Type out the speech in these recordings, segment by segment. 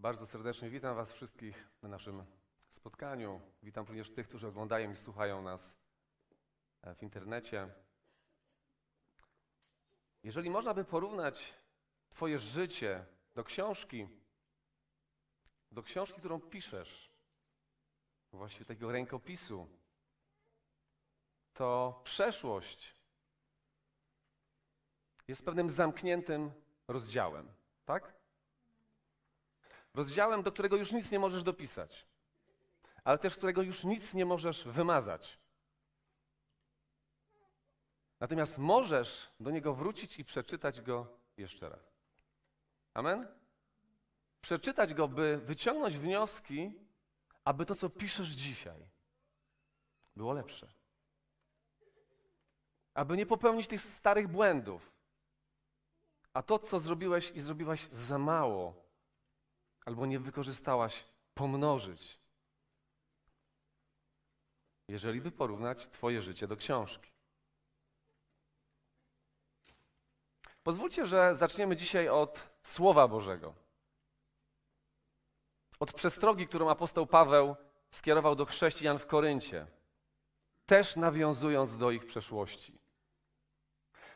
Bardzo serdecznie witam Was wszystkich na naszym spotkaniu. Witam również tych, którzy oglądają i słuchają nas e, w internecie. Jeżeli można by porównać Twoje życie do książki, do książki, którą piszesz, właściwie takiego rękopisu, to przeszłość jest pewnym zamkniętym rozdziałem, tak? Rozdziałem, do którego już nic nie możesz dopisać, ale też którego już nic nie możesz wymazać. Natomiast możesz do niego wrócić i przeczytać go jeszcze raz. Amen? Przeczytać go, by wyciągnąć wnioski, aby to, co piszesz dzisiaj, było lepsze. Aby nie popełnić tych starych błędów. A to, co zrobiłeś i zrobiłaś za mało, albo nie wykorzystałaś, pomnożyć. Jeżeli by porównać Twoje życie do książki. Pozwólcie, że zaczniemy dzisiaj od Słowa Bożego. Od przestrogi, którą apostoł Paweł skierował do chrześcijan w Koryncie, też nawiązując do ich przeszłości.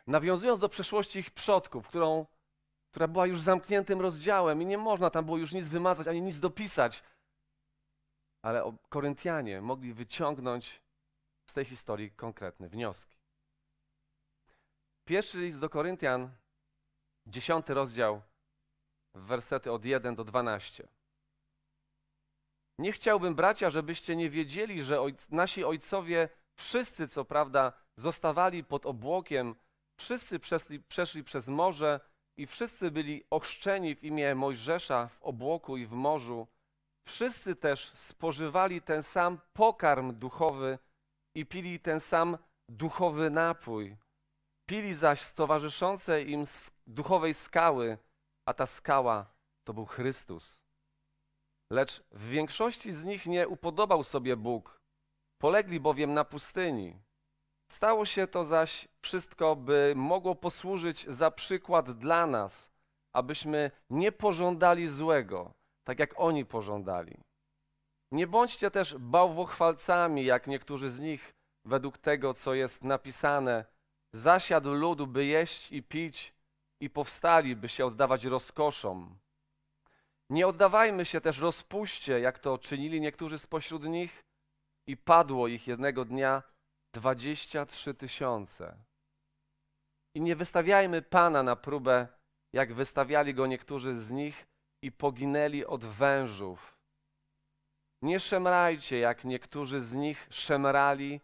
Nawiązując do przeszłości ich przodków, którą która była już zamkniętym rozdziałem i nie można tam było już nic wymazać ani nic dopisać. Ale Koryntianie mogli wyciągnąć z tej historii konkretne wnioski. Pierwszy list do Koryntian, dziesiąty rozdział, wersety od 1 do 12. Nie chciałbym, bracia, żebyście nie wiedzieli, że ojc, nasi ojcowie wszyscy, co prawda, zostawali pod obłokiem, wszyscy przeszli, przeszli przez morze, i wszyscy byli ochrzczeni w imię Mojżesza w obłoku i w morzu. Wszyscy też spożywali ten sam pokarm duchowy i pili ten sam duchowy napój. Pili zaś z towarzyszącej im duchowej skały, a ta skała to był Chrystus. Lecz w większości z nich nie upodobał sobie Bóg. Polegli bowiem na pustyni. Stało się to zaś wszystko, by mogło posłużyć za przykład dla nas, abyśmy nie pożądali złego, tak jak oni pożądali. Nie bądźcie też bałwochwalcami, jak niektórzy z nich, według tego, co jest napisane. Zasiadł ludu, by jeść i pić, i powstali, by się oddawać rozkoszom. Nie oddawajmy się też rozpuście, jak to czynili niektórzy spośród nich, i padło ich jednego dnia 23 tysiące. I nie wystawiajmy Pana na próbę, jak wystawiali go niektórzy z nich i poginęli od wężów. Nie szemrajcie, jak niektórzy z nich szemrali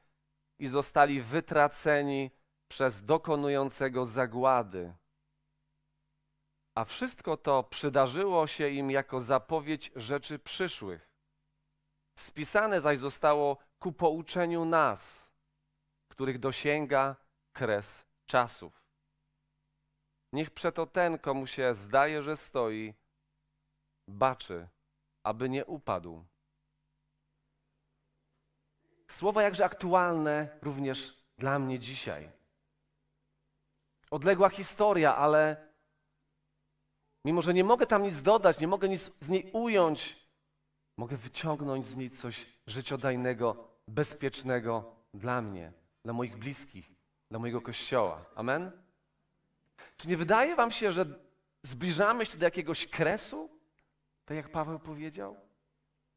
i zostali wytraceni przez dokonującego zagłady. A wszystko to przydarzyło się im jako zapowiedź rzeczy przyszłych. Spisane zaś zostało ku pouczeniu nas których dosięga kres czasów. Niech przeto ten, komu się zdaje, że stoi, baczy, aby nie upadł. Słowa jakże aktualne również dla mnie dzisiaj. Odległa historia, ale mimo, że nie mogę tam nic dodać, nie mogę nic z niej ująć, mogę wyciągnąć z niej coś życiodajnego, bezpiecznego dla mnie dla moich bliskich, dla mojego kościoła. Amen? Czy nie wydaje Wam się, że zbliżamy się do jakiegoś kresu? Tak jak Paweł powiedział?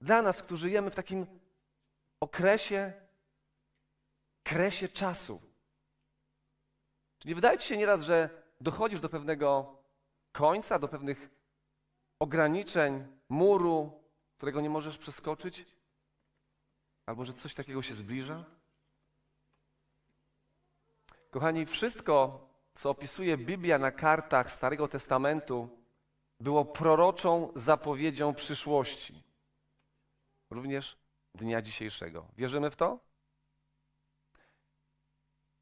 Dla nas, którzy żyjemy w takim okresie, kresie czasu. Czy nie wydaje Ci się nieraz, że dochodzisz do pewnego końca, do pewnych ograniczeń, muru, którego nie możesz przeskoczyć? Albo że coś takiego się zbliża? Kochani, wszystko, co opisuje Biblia na kartach Starego Testamentu, było proroczą zapowiedzią przyszłości. Również dnia dzisiejszego. Wierzymy w to?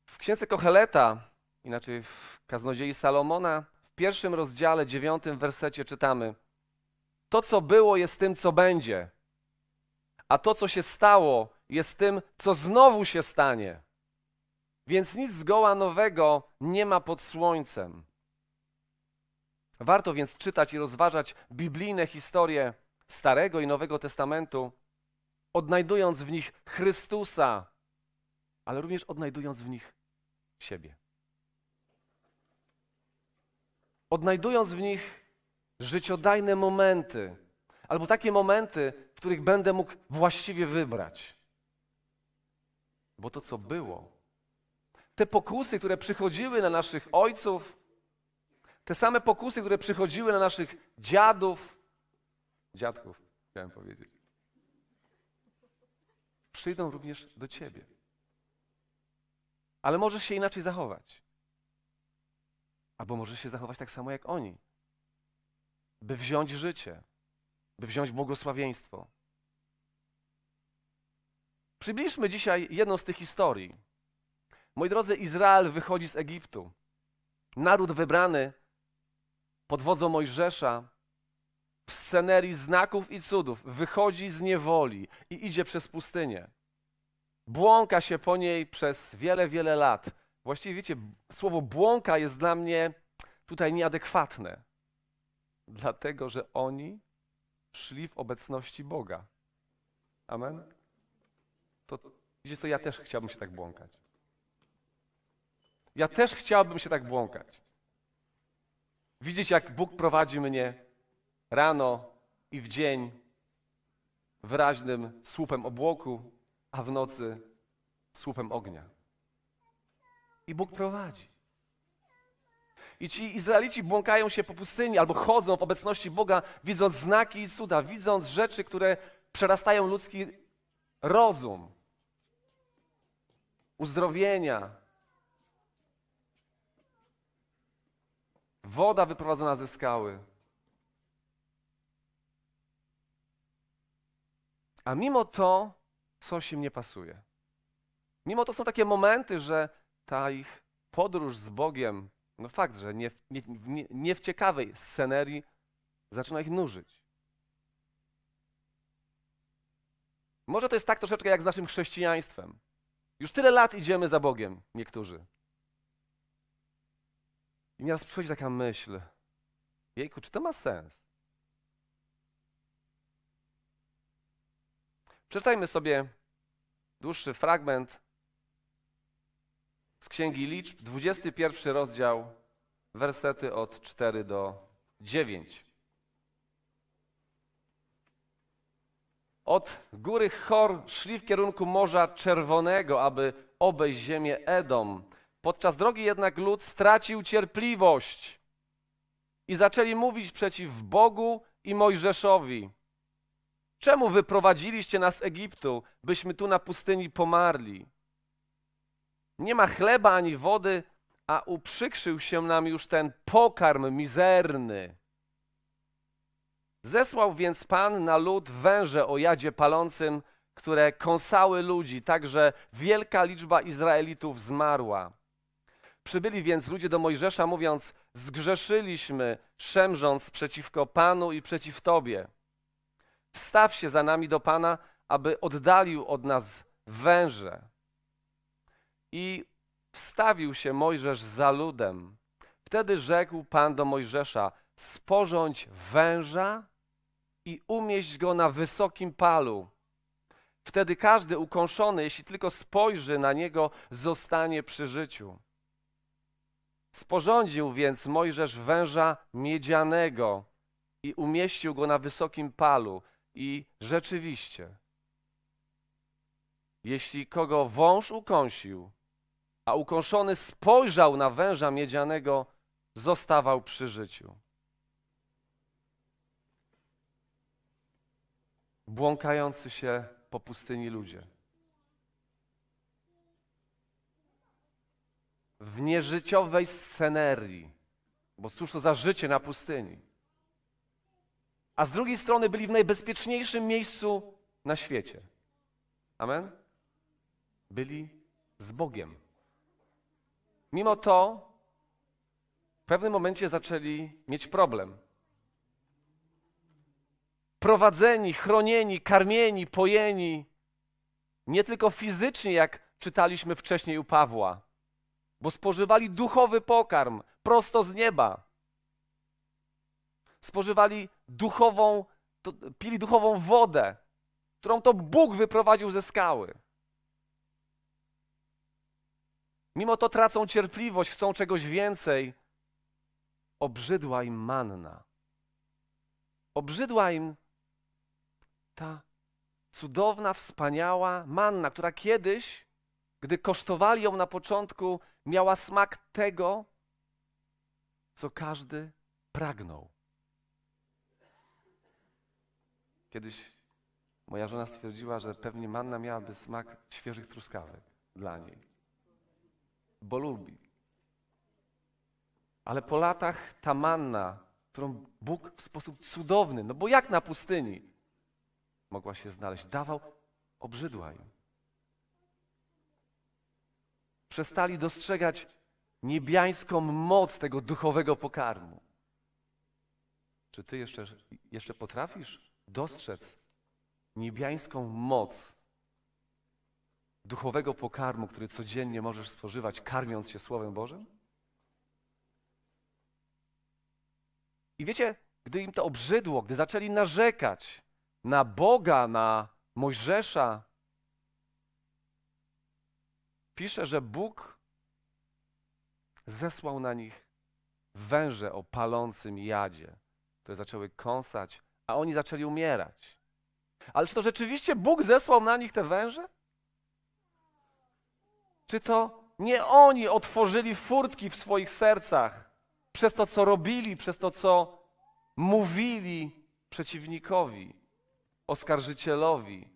W księdze Kocheleta, inaczej w kaznodziei Salomona, w pierwszym rozdziale, dziewiątym wersecie czytamy: To, co było, jest tym, co będzie, a to, co się stało, jest tym, co znowu się stanie. Więc nic zgoła nowego nie ma pod słońcem. Warto więc czytać i rozważać biblijne historie Starego i Nowego Testamentu, odnajdując w nich Chrystusa, ale również odnajdując w nich siebie. Odnajdując w nich życiodajne momenty, albo takie momenty, w których będę mógł właściwie wybrać. Bo to, co było, te pokusy, które przychodziły na naszych ojców, te same pokusy, które przychodziły na naszych dziadów, dziadków, chciałem powiedzieć, przyjdą również do ciebie. Ale możesz się inaczej zachować. Albo możesz się zachować tak samo jak oni, by wziąć życie, by wziąć błogosławieństwo. Przybliżmy dzisiaj jedną z tych historii. Moi drodzy, Izrael wychodzi z Egiptu. Naród wybrany pod wodzą Mojżesza w scenerii znaków i cudów wychodzi z niewoli i idzie przez pustynię. Błąka się po niej przez wiele, wiele lat. Właściwie wiecie, słowo błąka jest dla mnie tutaj nieadekwatne, dlatego że oni szli w obecności Boga. Amen? To wiecie co, ja też chciałbym się tak błąkać. Ja też chciałbym się tak błąkać. Widzieć, jak Bóg prowadzi mnie rano i w dzień wyraźnym słupem obłoku, a w nocy słupem ognia. I Bóg prowadzi. I ci Izraelici błąkają się po pustyni albo chodzą w obecności Boga, widząc znaki i cuda, widząc rzeczy, które przerastają ludzki rozum. Uzdrowienia, woda wyprowadzona ze skały. A mimo to coś im nie pasuje. Mimo to są takie momenty, że ta ich podróż z Bogiem, no fakt, że nie, nie, nie, nie w ciekawej scenerii zaczyna ich nużyć. Może to jest tak troszeczkę jak z naszym chrześcijaństwem. Już tyle lat idziemy za Bogiem, niektórzy. I nieraz przychodzi taka myśl, jejku, czy to ma sens? Przeczytajmy sobie dłuższy fragment z Księgi Liczb, 21 rozdział, wersety od 4 do 9. Od góry Chor szli w kierunku Morza Czerwonego, aby obejść ziemię Edom. Podczas drogi jednak lud stracił cierpliwość i zaczęli mówić przeciw Bogu i Mojżeszowi. Czemu wyprowadziliście nas z Egiptu, byśmy tu na pustyni pomarli? Nie ma chleba ani wody, a uprzykrzył się nam już ten pokarm mizerny. Zesłał więc Pan na lud węże o jadzie palącym, które kąsały ludzi, tak że wielka liczba Izraelitów zmarła. Przybyli więc ludzie do Mojżesza, mówiąc: Zgrzeszyliśmy, szemrząc przeciwko Panu i przeciw Tobie. Wstaw się za nami do Pana, aby oddalił od nas węże. I wstawił się Mojżesz za ludem. Wtedy rzekł Pan do Mojżesza: Sporządź węża i umieść go na wysokim palu. Wtedy każdy ukąszony, jeśli tylko spojrzy na niego, zostanie przy życiu. Sporządził więc Mojżesz węża miedzianego i umieścił go na wysokim palu. I rzeczywiście, jeśli kogo wąż ukąsił, a ukąszony spojrzał na węża miedzianego, zostawał przy życiu. Błąkający się po pustyni ludzie. W nieżyciowej scenerii, bo cóż to za życie na pustyni. A z drugiej strony byli w najbezpieczniejszym miejscu na świecie. Amen? Byli z Bogiem. Mimo to w pewnym momencie zaczęli mieć problem. Prowadzeni, chronieni, karmieni, pojeni, nie tylko fizycznie, jak czytaliśmy wcześniej u Pawła, bo spożywali duchowy pokarm prosto z nieba. spożywali duchową, to, pili duchową wodę, którą to Bóg wyprowadził ze skały. Mimo to tracą cierpliwość, chcą czegoś więcej. Obrzydła im manna. Obrzydła im ta cudowna, wspaniała manna, która kiedyś, gdy kosztowali ją na początku, miała smak tego, co każdy pragnął. Kiedyś moja żona stwierdziła, że pewnie manna miałaby smak świeżych truskawek dla niej, bo lubi. Ale po latach ta manna, którą Bóg w sposób cudowny, no bo jak na pustyni, mogła się znaleźć, dawał, obrzydła im. Przestali dostrzegać niebiańską moc tego duchowego pokarmu. Czy ty jeszcze, jeszcze potrafisz dostrzec niebiańską moc duchowego pokarmu, który codziennie możesz spożywać, karmiąc się Słowem Bożym? I wiecie, gdy im to obrzydło, gdy zaczęli narzekać na Boga, na Mojżesza, pisze, że Bóg zesłał na nich węże o palącym jadzie, które zaczęły kąsać, a oni zaczęli umierać. Ale czy to rzeczywiście Bóg zesłał na nich te węże? Czy to nie oni otworzyli furtki w swoich sercach przez to, co robili, przez to, co mówili przeciwnikowi, oskarżycielowi,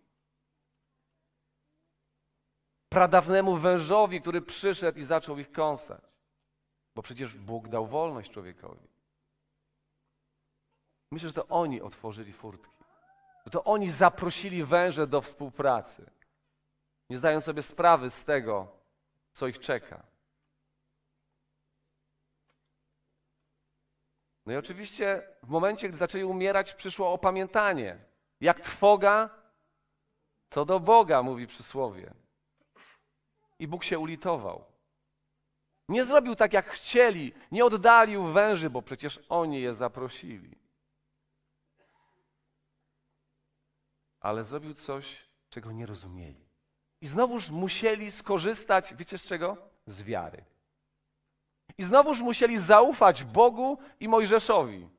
pradawnemu wężowi, który przyszedł i zaczął ich kąsać? Bo przecież Bóg dał wolność człowiekowi. Myślę, że to oni otworzyli furtki. Że to oni zaprosili węże do współpracy. Nie zdają sobie sprawy z tego, co ich czeka. No i oczywiście w momencie, gdy zaczęli umierać, przyszło opamiętanie. Jak trwoga, to do Boga, mówi przysłowie. I Bóg się ulitował. Nie zrobił tak, jak chcieli, nie oddalił węży, bo przecież oni je zaprosili. Ale zrobił coś, czego nie rozumieli. I znowuż musieli skorzystać, wiecie z czego? Z wiary. I znowuż musieli zaufać Bogu i Mojżeszowi.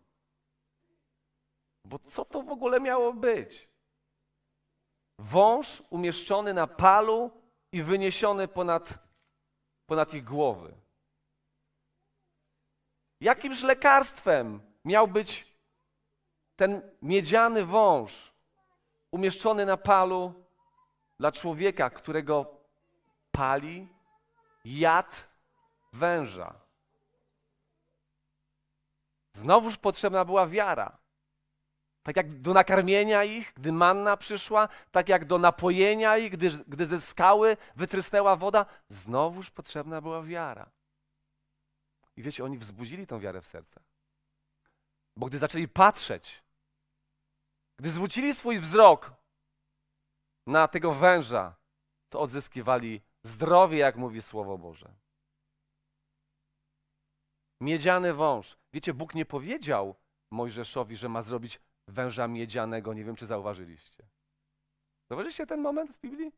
Bo co to w ogóle miało być? Wąż umieszczony na palu i wyniesiony ponad ponad ich głowy. Jakimż lekarstwem miał być ten miedziany wąż umieszczony na palu dla człowieka, którego pali jad węża? Znowuż potrzebna była wiara. Tak jak do nakarmienia ich, gdy manna przyszła, tak jak do napojenia ich, gdy, gdy ze skały wytrysnęła woda, znowuż potrzebna była wiara. I wiecie, oni wzbudzili tą wiarę w sercach. Bo gdy zaczęli patrzeć, gdy zwrócili swój wzrok na tego węża, to odzyskiwali zdrowie, jak mówi Słowo Boże. Miedziany wąż. Wiecie, Bóg nie powiedział Mojżeszowi, że ma zrobić węża miedzianego. Nie wiem, czy zauważyliście. Zauważyliście ten moment w Biblii?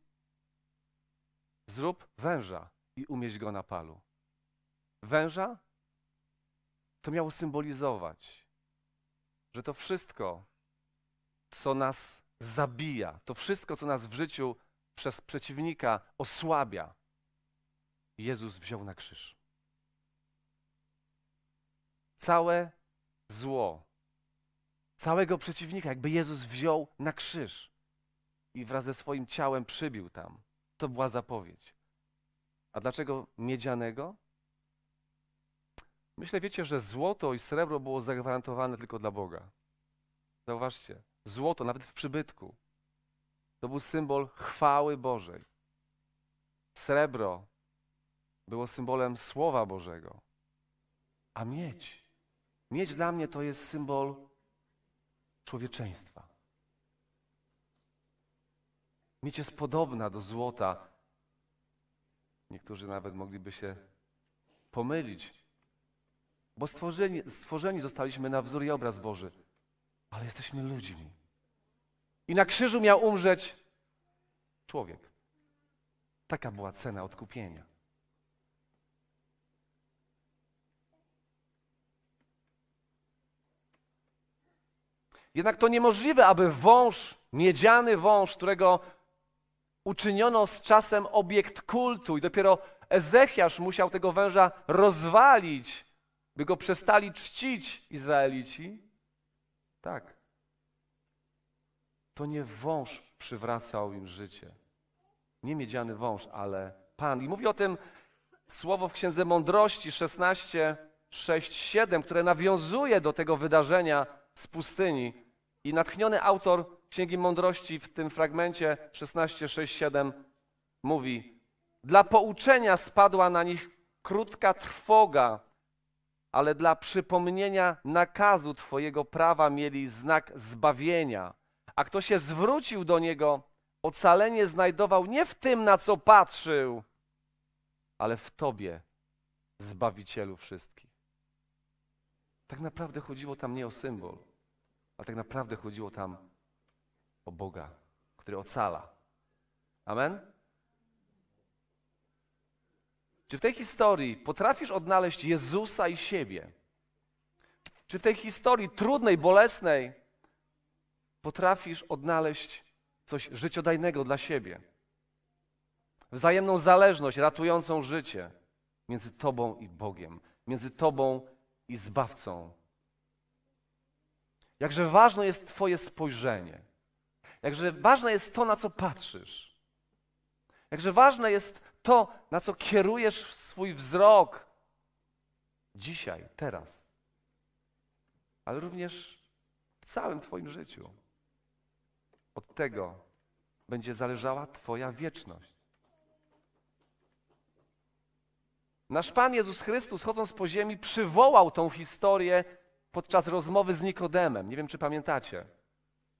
Zrób węża i umieść go na palu. Węża to miało symbolizować, że to wszystko, co nas zabija, to wszystko, co nas w życiu przez przeciwnika osłabia, Jezus wziął na krzyż. Całe zło, całego przeciwnika, jakby Jezus wziął na krzyż i wraz ze swoim ciałem przybił tam. To była zapowiedź. A dlaczego miedzianego? Myślę, wiecie, że złoto i srebro było zagwarantowane tylko dla Boga. Zauważcie, złoto, nawet w przybytku, to był symbol chwały Bożej. Srebro było symbolem Słowa Bożego. A miedź, miedź dla mnie to jest symbol człowieczeństwa. Mieć jest podobna do złota. Niektórzy nawet mogliby się pomylić, Bo stworzeni, stworzeni zostaliśmy na wzór i obraz Boży, ale jesteśmy ludźmi. I na krzyżu miał umrzeć człowiek. Taka była cena odkupienia. Jednak to niemożliwe, aby wąż, miedziany wąż, którego uczyniono z czasem obiekt kultu i dopiero Ezechiasz musiał tego węża rozwalić, by go przestali czcić Izraelici. Tak. To nie wąż przywracał im życie. Nie miedziany wąż, ale Pan. I mówi o tym słowo w Księdze Mądrości 16, 6, 7, które nawiązuje do tego wydarzenia z pustyni. I natchniony autor Księgi Mądrości w tym fragmencie 16, 6, 7 mówi: Dla pouczenia spadła na nich krótka trwoga, ale dla przypomnienia nakazu Twojego prawa mieli znak zbawienia. A kto się zwrócił do niego, ocalenie znajdował nie w tym, na co patrzył, ale w Tobie, Zbawicielu wszystkich. Tak naprawdę chodziło tam nie o symbol, a tak naprawdę chodziło tam o Boga, który ocala. Amen? Czy w tej historii potrafisz odnaleźć Jezusa i siebie? Czy w tej historii trudnej, bolesnej potrafisz odnaleźć coś życiodajnego dla siebie? Wzajemną zależność ratującą życie między Tobą i Bogiem, między Tobą i Zbawcą. Jakże ważne jest Twoje spojrzenie. Jakże ważne jest to, na co patrzysz. Jakże ważne jest to, na co kierujesz swój wzrok dzisiaj, teraz, ale również w całym Twoim życiu. Od tego będzie zależała Twoja wieczność. Nasz Pan Jezus Chrystus, chodząc po ziemi, przywołał tą historię podczas rozmowy z Nikodemem. Nie wiem, czy pamiętacie.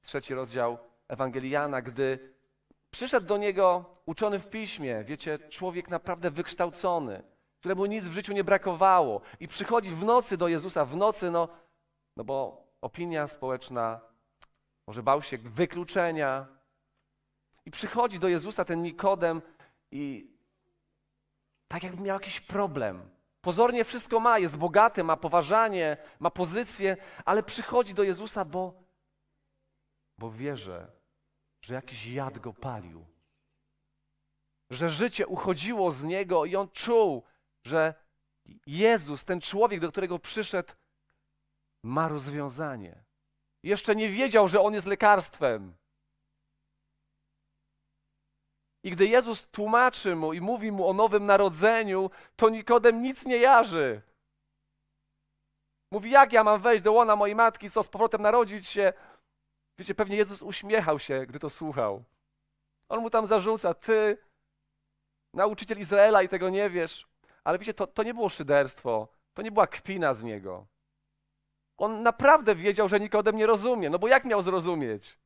Trzeci rozdział Ewangelii Jana, gdy przyszedł do niego uczony w piśmie, wiecie, człowiek naprawdę wykształcony, któremu nic w życiu nie brakowało i przychodzi w nocy do Jezusa, w nocy, no, no bo opinia społeczna, może bał się wykluczenia i przychodzi do Jezusa ten Nikodem i tak jakby miał jakiś problem. Pozornie wszystko ma, jest bogaty, ma poważanie, ma pozycję, ale przychodzi do Jezusa, bo, bo wierzy, że jakiś jad go palił. Że życie uchodziło z niego i on czuł, że Jezus, ten człowiek, do którego przyszedł, ma rozwiązanie. Jeszcze nie wiedział, że on jest lekarstwem. I gdy Jezus tłumaczy mu i mówi mu o nowym narodzeniu, to Nikodem nic nie jarzy. Mówi, jak ja mam wejść do łona mojej matki, co z powrotem narodzić się? Wiecie, pewnie Jezus uśmiechał się, gdy to słuchał. On mu tam zarzuca, ty, nauczyciel Izraela i tego nie wiesz. Ale wiecie, to, to nie było szyderstwo, to nie była kpina z niego. On naprawdę wiedział, że Nikodem nie rozumie, no bo jak miał zrozumieć?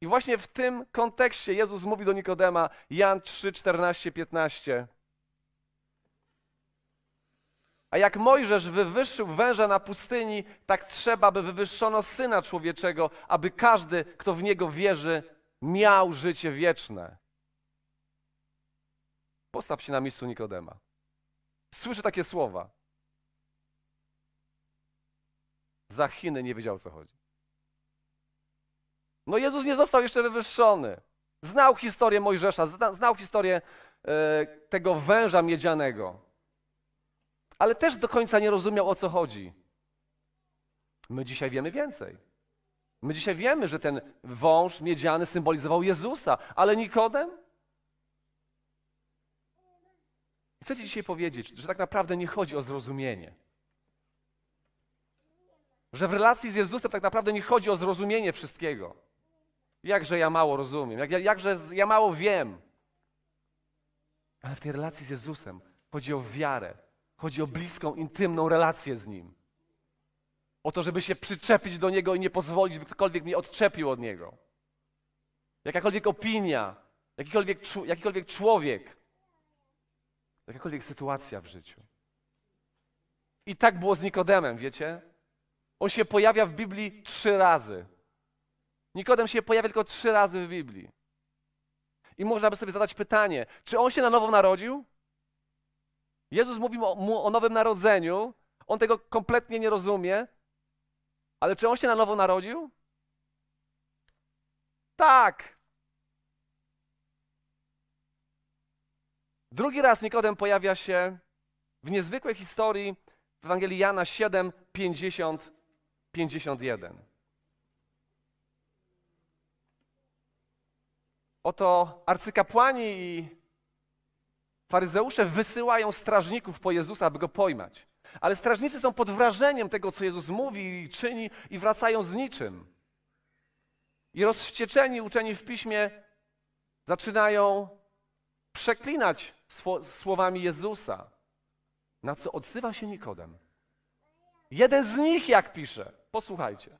I właśnie w tym kontekście Jezus mówi do Nikodema, Jan 3, 14, 15. A jak Mojżesz wywyższył węża na pustyni, tak trzeba, by wywyższono Syna Człowieczego, aby każdy, kto w Niego wierzy, miał życie wieczne. Postaw się na miejscu Nikodema. Słyszę takie słowa. Za Chiny nie wiedział, o co chodzi. No Jezus nie został jeszcze wywyższony. Znał historię Mojżesza, znał historię e, tego węża miedzianego. Ale też do końca nie rozumiał, o co chodzi. My dzisiaj wiemy więcej. My dzisiaj wiemy, że ten wąż miedziany symbolizował Jezusa, ale Nikodem? Chcę Ci dzisiaj powiedzieć, że tak naprawdę nie chodzi o zrozumienie. Że w relacji z Jezusem tak naprawdę nie chodzi o zrozumienie wszystkiego. Jakże ja mało rozumiem, jak, jakże ja mało wiem. Ale w tej relacji z Jezusem chodzi o wiarę, chodzi o bliską, intymną relację z Nim. O to, żeby się przyczepić do Niego i nie pozwolić, by ktokolwiek mnie odczepił od Niego. Jakakolwiek opinia, jakikolwiek, jakikolwiek człowiek Jakakolwiek sytuacja w życiu. I tak było z Nikodemem, wiecie? On się pojawia w Biblii trzy razy. Nikodem się pojawia tylko trzy razy w Biblii. I można by sobie zadać pytanie, czy on się na nowo narodził? Jezus mówi mu o nowym narodzeniu, on tego kompletnie nie rozumie, ale czy on się na nowo narodził? Tak. Drugi raz Nikodem pojawia się w niezwykłej historii w Ewangelii Jana 7, 50, 51. Oto arcykapłani i faryzeusze wysyłają strażników po Jezusa, aby go pojmać. Ale strażnicy są pod wrażeniem tego, co Jezus mówi i czyni, i wracają z niczym. I rozwścieczeni uczeni w piśmie zaczynają przeklinać słowami Jezusa, na co odzywa się Nikodem. Jeden z nich, jak pisze, posłuchajcie.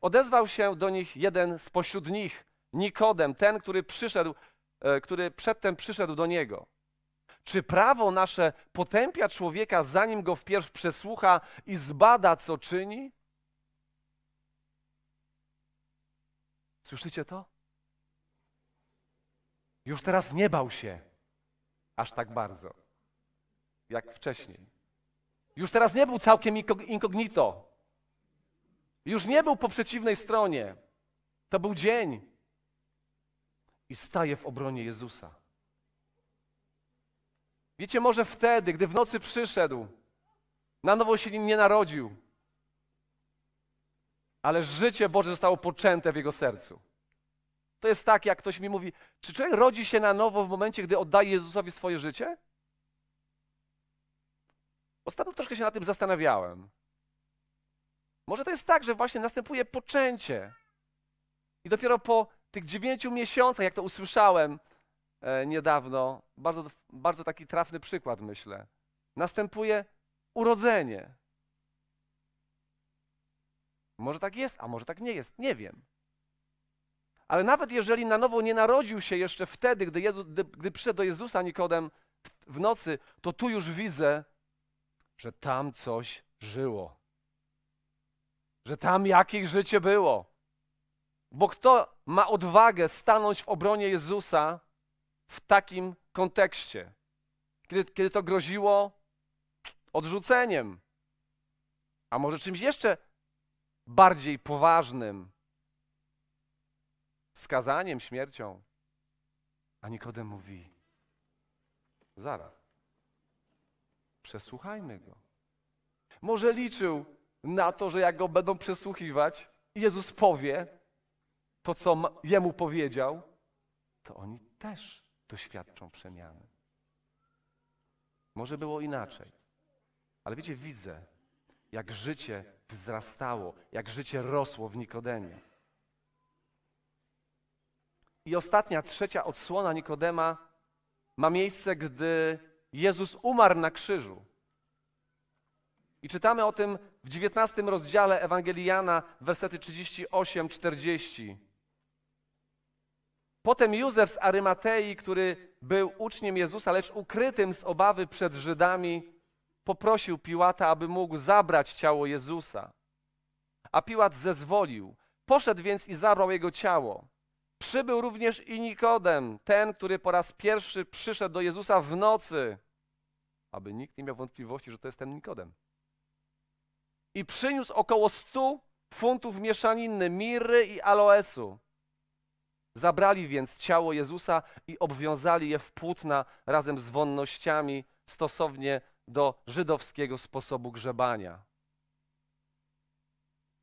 Odezwał się do nich jeden spośród nich, Nikodem, ten, który przyszedł, e, który przedtem przyszedł do niego. Czy prawo nasze potępia człowieka, zanim go wpierw przesłucha i zbada, co czyni? Słyszycie to? Już teraz nie bał się aż tak bardzo, jak wcześniej. Już teraz nie był całkiem incognito. Już nie był po przeciwnej stronie. To był dzień. I staje w obronie Jezusa. Wiecie, może wtedy, gdy w nocy przyszedł, na nowo się nie narodził, ale życie Boże zostało poczęte w jego sercu. To jest tak, jak ktoś mi mówi, czy człowiek rodzi się na nowo w momencie, gdy oddaje Jezusowi swoje życie? Ostatnio troszkę się na tym zastanawiałem. Może to jest tak, że właśnie następuje poczęcie. I dopiero po tych dziewięciu miesiącach, jak to usłyszałem e, niedawno, bardzo, bardzo taki trafny przykład, myślę, następuje urodzenie. Może tak jest, a może tak nie jest, nie wiem. Ale nawet jeżeli na nowo nie narodził się jeszcze wtedy, gdy, Jezus, gdy, gdy przyszedł do Jezusa Nikodem w nocy, to tu już widzę, że tam coś żyło. Że tam jakieś życie było. Bo kto ma odwagę stanąć w obronie Jezusa w takim kontekście? Kiedy, kiedy to groziło odrzuceniem, a może czymś jeszcze bardziej poważnym, skazaniem, śmiercią. A Nikodem mówi: Zaraz, przesłuchajmy go. Może liczył na to, że jak go będą przesłuchiwać, Jezus powie to, co jemu powiedział, to oni też doświadczą przemiany. Może było inaczej. Ale wiecie, widzę, jak życie wzrastało, jak życie rosło w Nikodemie. I ostatnia, trzecia odsłona Nikodema ma miejsce, gdy Jezus umarł na krzyżu. I czytamy o tym w 19 rozdziale Ewangelii Jana, wersety 38-40. Potem Józef z Arymatei, który był uczniem Jezusa, lecz ukrytym z obawy przed Żydami, poprosił Piłata, aby mógł zabrać ciało Jezusa. A Piłat zezwolił. Poszedł więc i zabrał jego ciało. Przybył również i Nikodem, ten, który po raz pierwszy przyszedł do Jezusa w nocy, aby nikt nie miał wątpliwości, że to jest ten Nikodem. I przyniósł około stu funtów mieszaniny miry i aloesu. Zabrali więc ciało Jezusa i obwiązali je w płótna razem z wonnościami stosownie do żydowskiego sposobu grzebania.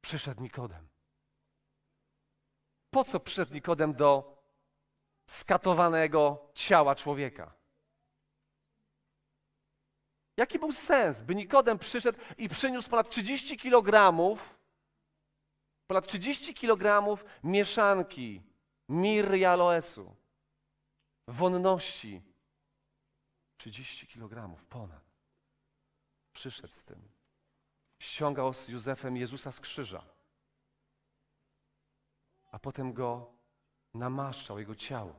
Przyszedł Nikodem. Po co przyszedł Nikodem do skatowanego ciała człowieka? Jaki był sens, by Nikodem przyszedł i przyniósł ponad 30 kilogramów, ponad 30 kilogramów mieszanki mirry i aloesu, wonności, 30 kilogramów ponad. Przyszedł z tym. Ściągał z Józefem Jezusa z krzyża a potem go namaszczał, jego ciało.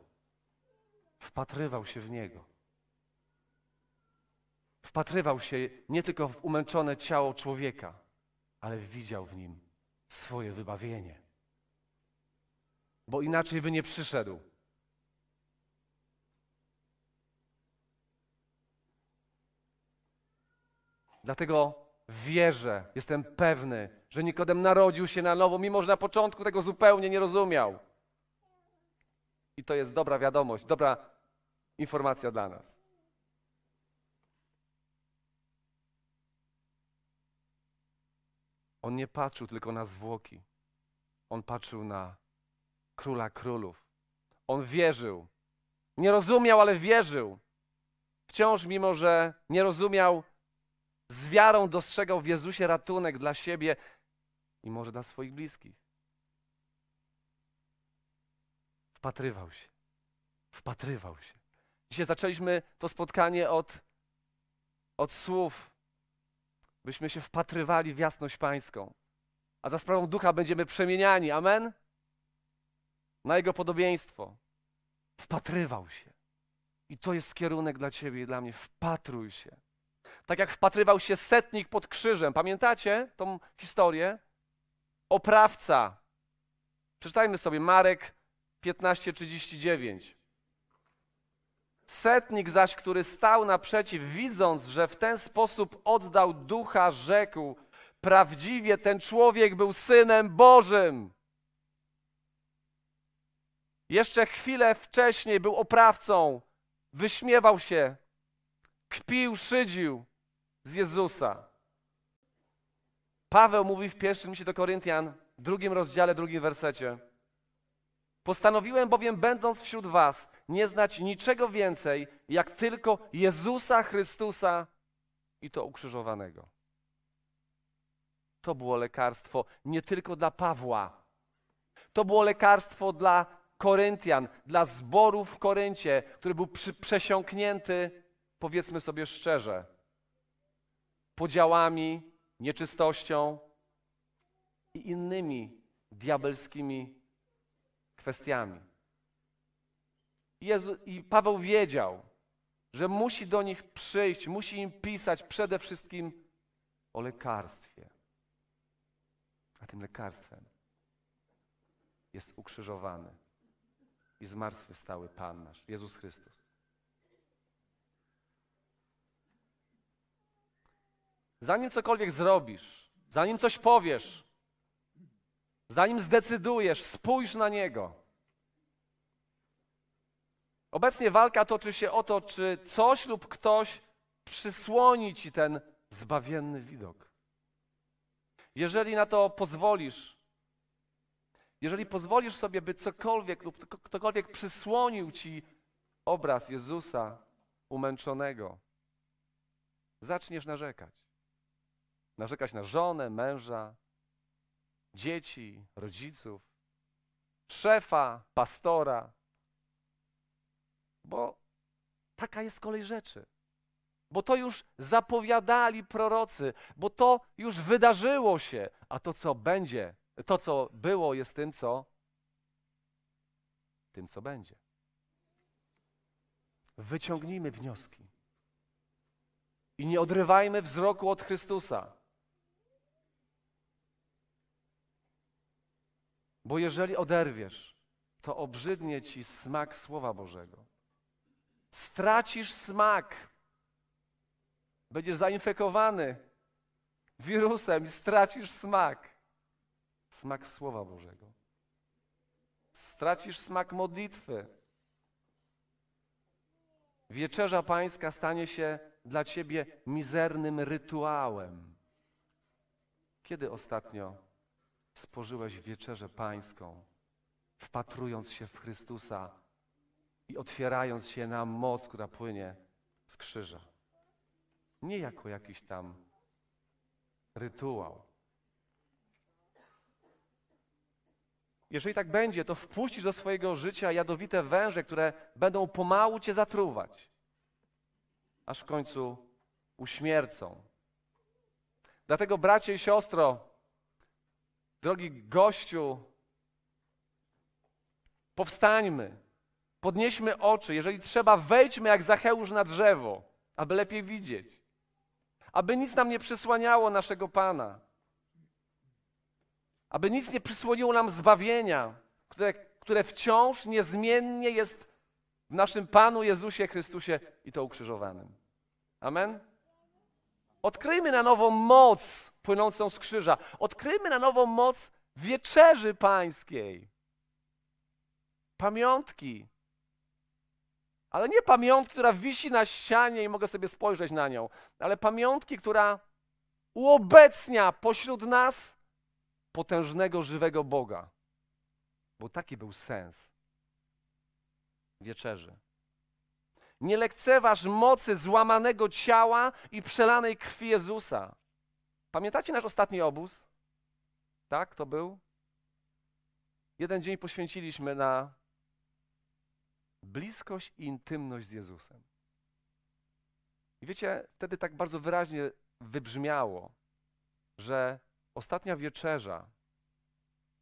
Wpatrywał się w niego. wpatrywał się nie tylko w umęczone ciało człowieka, ale widział w nim swoje wybawienie. Bo inaczej by nie przyszedł. Dlatego wierzę, jestem pewny, że Nikodem narodził się na nowo, mimo że na początku tego zupełnie nie rozumiał. I to jest dobra wiadomość, dobra informacja dla nas. On nie patrzył tylko na zwłoki. On patrzył na króla królów. On wierzył. Nie rozumiał, ale wierzył. Wciąż, mimo że nie rozumiał, z wiarą dostrzegał w Jezusie ratunek dla siebie i może dla swoich bliskich. Wpatrywał się. Wpatrywał się. Dzisiaj zaczęliśmy to spotkanie od, od słów, byśmy się wpatrywali w jasność Pańską, a za sprawą Ducha będziemy przemieniani. Amen? Na Jego podobieństwo. Wpatrywał się. I to jest kierunek dla Ciebie i dla mnie. Wpatruj się. Tak jak wpatrywał się setnik pod krzyżem. Pamiętacie tą historię? Oprawca. Przeczytajmy sobie Marek 15:39. Setnik zaś, który stał naprzeciw, widząc, że w ten sposób oddał ducha, rzekł: Prawdziwie ten człowiek był synem Bożym. Jeszcze chwilę wcześniej był oprawcą, wyśmiewał się, kpił, szydził z Jezusa. Paweł mówi w pierwszym liście do Koryntian, drugim rozdziale, drugim wersecie. Postanowiłem bowiem, będąc wśród was, nie znać niczego więcej, jak tylko Jezusa Chrystusa i to ukrzyżowanego. To było lekarstwo nie tylko dla Pawła. To było lekarstwo dla Koryntian, dla zboru w Koryncie, który był przy, przesiąknięty, powiedzmy sobie szczerze, podziałami, nieczystością i innymi diabelskimi kwestiami. Jezu, I Paweł wiedział, że musi do nich przyjść, musi im pisać przede wszystkim o lekarstwie. A tym lekarstwem jest ukrzyżowany i zmartwychwstały Pan nasz, Jezus Chrystus. Zanim cokolwiek zrobisz, zanim coś powiesz, zanim zdecydujesz, spójrz na Niego. Obecnie walka toczy się o to, czy coś lub ktoś przysłoni ci ten zbawienny widok. Jeżeli na to pozwolisz, jeżeli pozwolisz sobie, by cokolwiek lub ktokolwiek przysłonił ci obraz Jezusa umęczonego, zaczniesz narzekać. Narzekać na żonę, męża, dzieci, rodziców, szefa, pastora, bo taka jest kolej rzeczy. Bo to już zapowiadali prorocy, bo to już wydarzyło się, a to, co będzie, to, co było, jest tym, co tym, co będzie. Wyciągnijmy wnioski i nie odrywajmy wzroku od Chrystusa. Bo jeżeli oderwiesz, to obrzydnie ci smak Słowa Bożego. Stracisz smak. Będziesz zainfekowany wirusem i stracisz smak. Smak Słowa Bożego. Stracisz smak modlitwy. Wieczerza Pańska stanie się dla ciebie mizernym rytuałem. Kiedy ostatnio spożyłeś wieczerzę Pańską, wpatrując się w Chrystusa i otwierając się na moc, która płynie z krzyża? Nie jako jakiś tam rytuał. Jeżeli tak będzie, to wpuścisz do swojego życia jadowite węże, które będą pomału cię zatruwać, aż w końcu uśmiercą. Dlatego, bracie i siostro, drogi gościu, powstańmy, podnieśmy oczy. Jeżeli trzeba, wejdźmy jak Zacheusz na drzewo, aby lepiej widzieć. aby nic nam nie przysłaniało naszego Pana, aby nic nie przysłoniło nam zbawienia, które, które wciąż niezmiennie jest w naszym Panu Jezusie Chrystusie i to ukrzyżowanym. Amen? Odkryjmy na nowo moc płynącą z krzyża. Odkryjmy na nowo moc wieczerzy pańskiej. Pamiątki. Ale nie pamiątki, która wisi na ścianie i mogę sobie spojrzeć na nią, ale pamiątki, która uobecnia pośród nas potężnego, żywego Boga. Bo taki był sens wieczerzy. Nie lekceważ mocy złamanego ciała i przelanej krwi Jezusa. Pamiętacie nasz ostatni obóz? Tak, to był? Jeden dzień poświęciliśmy na bliskość i intymność z Jezusem. I wiecie, wtedy tak bardzo wyraźnie wybrzmiało, że ostatnia wieczerza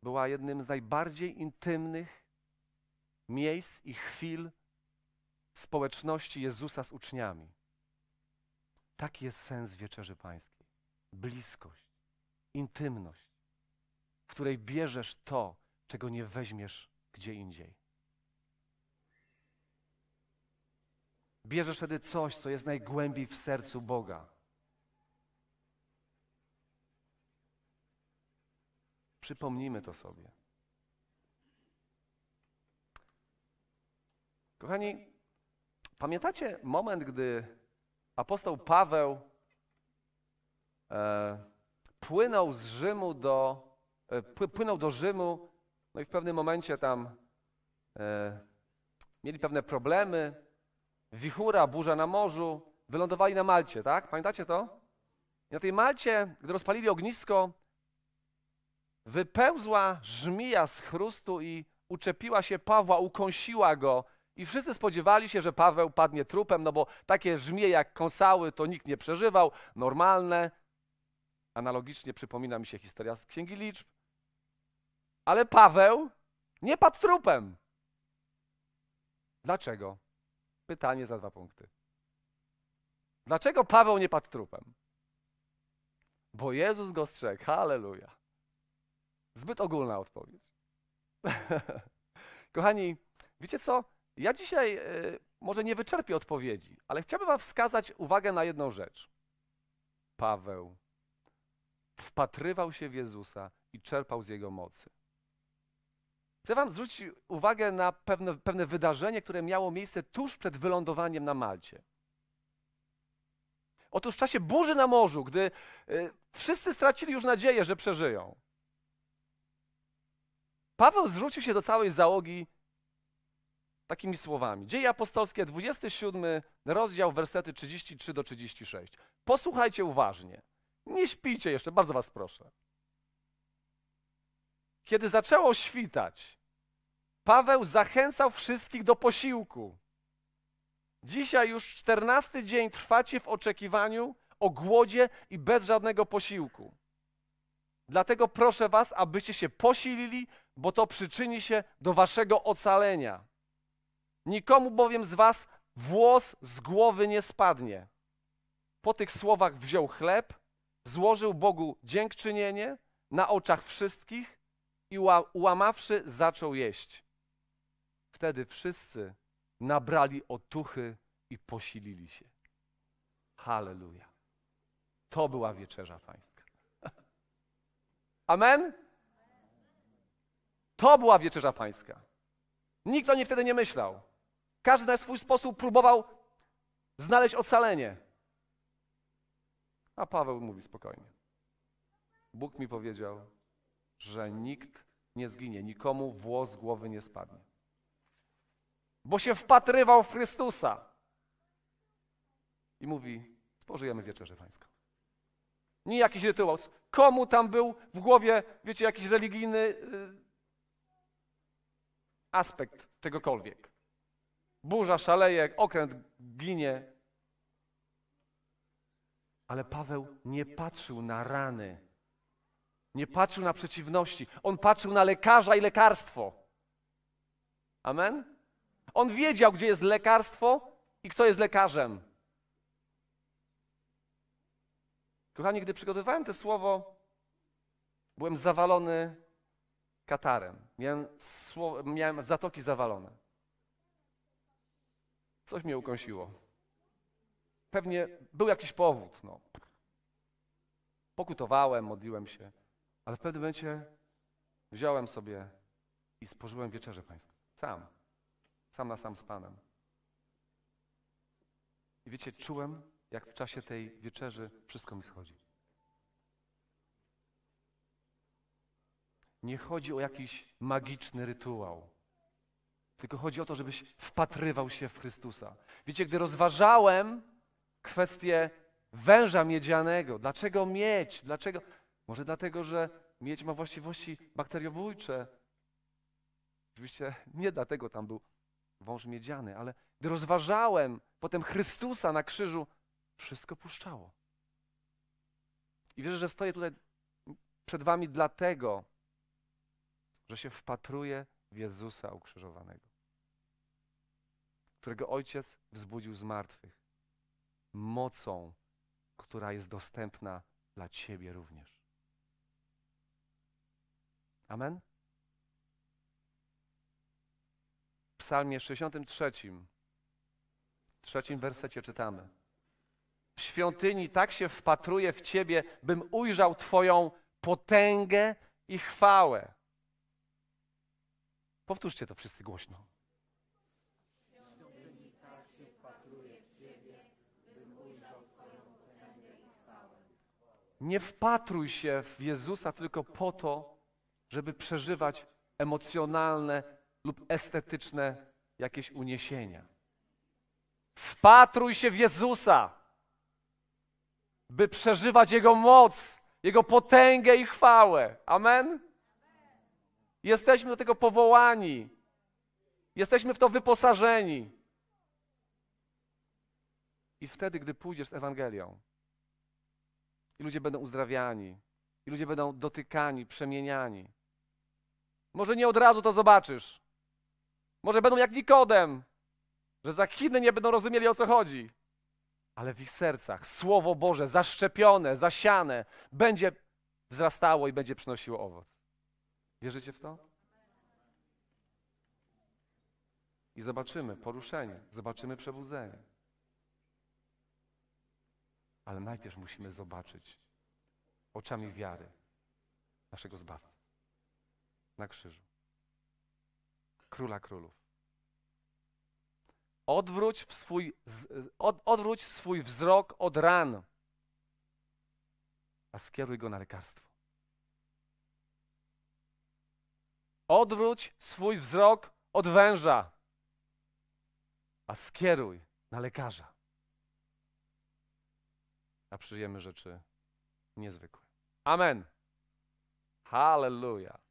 była jednym z najbardziej intymnych miejsc i chwil społeczności Jezusa z uczniami. Taki jest sens wieczerzy pańskiej. Bliskość, intymność, w której bierzesz to, czego nie weźmiesz gdzie indziej. Bierzesz wtedy coś, co jest najgłębiej w sercu Boga. Przypomnijmy to sobie. Kochani, pamiętacie moment, gdy apostoł Paweł e, płynął z Rzymu do, e, płynął do Rzymu, no i w pewnym momencie tam e, mieli pewne problemy, wichura, burza na morzu, wylądowali na Malcie, tak? Pamiętacie to? I na tej Malcie, gdy rozpalili ognisko, wypełzła żmija z chrustu i uczepiła się Pawła, ukąsiła go i wszyscy spodziewali się, że Paweł padnie trupem, no bo takie żmije jak kąsały to nikt nie przeżywał, normalne. Analogicznie przypomina mi się historia z Księgi Liczb. Ale Paweł nie padł trupem. Dlaczego? Pytanie za dwa punkty. Dlaczego Paweł nie padł trupem? Bo Jezus go strzegł. Halleluja. Zbyt ogólna odpowiedź. Kochani, wiecie co? Ja dzisiaj y, może nie wyczerpię odpowiedzi, ale chciałbym Wam wskazać uwagę na jedną rzecz. Paweł wpatrywał się w Jezusa i czerpał z Jego mocy. Chcę Wam zwrócić uwagę na pewne, pewne wydarzenie, które miało miejsce tuż przed wylądowaniem na Malcie. Otóż w czasie burzy na morzu, gdy y, wszyscy stracili już nadzieję, że przeżyją, Paweł zwrócił się do całej załogi takimi słowami. Dzieje apostolskie, 27 rozdział, wersety 33 do 36. Posłuchajcie uważnie. Nie śpijcie jeszcze, bardzo was proszę. Kiedy zaczęło świtać, Paweł zachęcał wszystkich do posiłku. Dzisiaj już czternasty dzień trwacie w oczekiwaniu o głodzie i bez żadnego posiłku. Dlatego proszę was, abyście się posilili, bo to przyczyni się do waszego ocalenia. Nikomu bowiem z was włos z głowy nie spadnie. Po tych słowach wziął chleb, złożył Bogu dziękczynienie na oczach wszystkich i ułamawszy zaczął jeść. Wtedy wszyscy nabrali otuchy i posilili się. Halleluja. To była wieczerza pańska. Amen? To była wieczerza pańska. Nikt o niej wtedy nie myślał. Każdy na swój sposób próbował znaleźć ocalenie. A Paweł mówi spokojnie. Bóg mi powiedział, że nikt nie zginie, nikomu włos z głowy nie spadnie. Bo się wpatrywał w Chrystusa. I mówi, spożyjemy wieczerzę pańską. Nie jakiś rytuał. Komu tam był w głowie, wiecie, jakiś religijny y, aspekt czegokolwiek. Burza szaleje, okręt ginie. Ale Paweł nie patrzył na rany. Nie patrzył na przeciwności. On patrzył na lekarza i lekarstwo. Amen? On wiedział, gdzie jest lekarstwo i kto jest lekarzem. Kochani, gdy przygotowywałem to słowo, byłem zawalony katarem. Miałem, sło- miałem zatoki zawalone. Coś mnie ukąsiło. Pewnie był jakiś powód. No. Pokutowałem, modliłem się, ale w pewnym momencie wziąłem sobie i spożyłem wieczerzę pańską. Sam. Sam na sam z Panem. I wiecie, czułem, jak w czasie tej wieczerzy wszystko mi schodzi. Nie chodzi o jakiś magiczny rytuał, tylko chodzi o to, żebyś wpatrywał się w Chrystusa. Wiecie, gdy rozważałem kwestię węża miedzianego, dlaczego miedź, dlaczego? Może dlatego, że miedź ma właściwości bakteriobójcze. Oczywiście nie dlatego tam był wąż miedziany, ale gdy rozważałem potem Chrystusa na krzyżu, wszystko puszczało. I wierzę, że stoję tutaj przed wami dlatego, że się wpatruję w Jezusa ukrzyżowanego, którego Ojciec wzbudził z martwych mocą, która jest dostępna dla Ciebie również. Amen? W psalmie 63, w trzecim wersecie czytamy. W świątyni tak się wpatruję w Ciebie, bym ujrzał Twoją potęgę i chwałę. Powtórzcie to wszyscy głośno. Nie wpatruj się w Jezusa tylko po to, żeby przeżywać emocjonalne lub estetyczne jakieś uniesienia. Wpatruj się w Jezusa, by przeżywać Jego moc, Jego potęgę i chwałę. Amen? Jesteśmy do tego powołani. Jesteśmy w to wyposażeni. I wtedy, gdy pójdziesz z Ewangelią, i ludzie będą uzdrawiani, i ludzie będą dotykani, przemieniani. Może nie od razu to zobaczysz. Może będą jak Nikodem, że za chwilę nie będą rozumieli o co chodzi. Ale w ich sercach Słowo Boże zaszczepione, zasiane będzie wzrastało i będzie przynosiło owoc. Wierzycie w to? I zobaczymy poruszenie, zobaczymy przebudzenie. Ale najpierw musimy zobaczyć oczami wiary naszego Zbawcy na krzyżu. Króla królów. Odwróć swój, od, odwróć swój wzrok od ran, a skieruj go na lekarstwo. Odwróć swój wzrok od węża, a skieruj na lekarza. A przyjemy rzeczy niezwykłe. Amen. Hallelujah.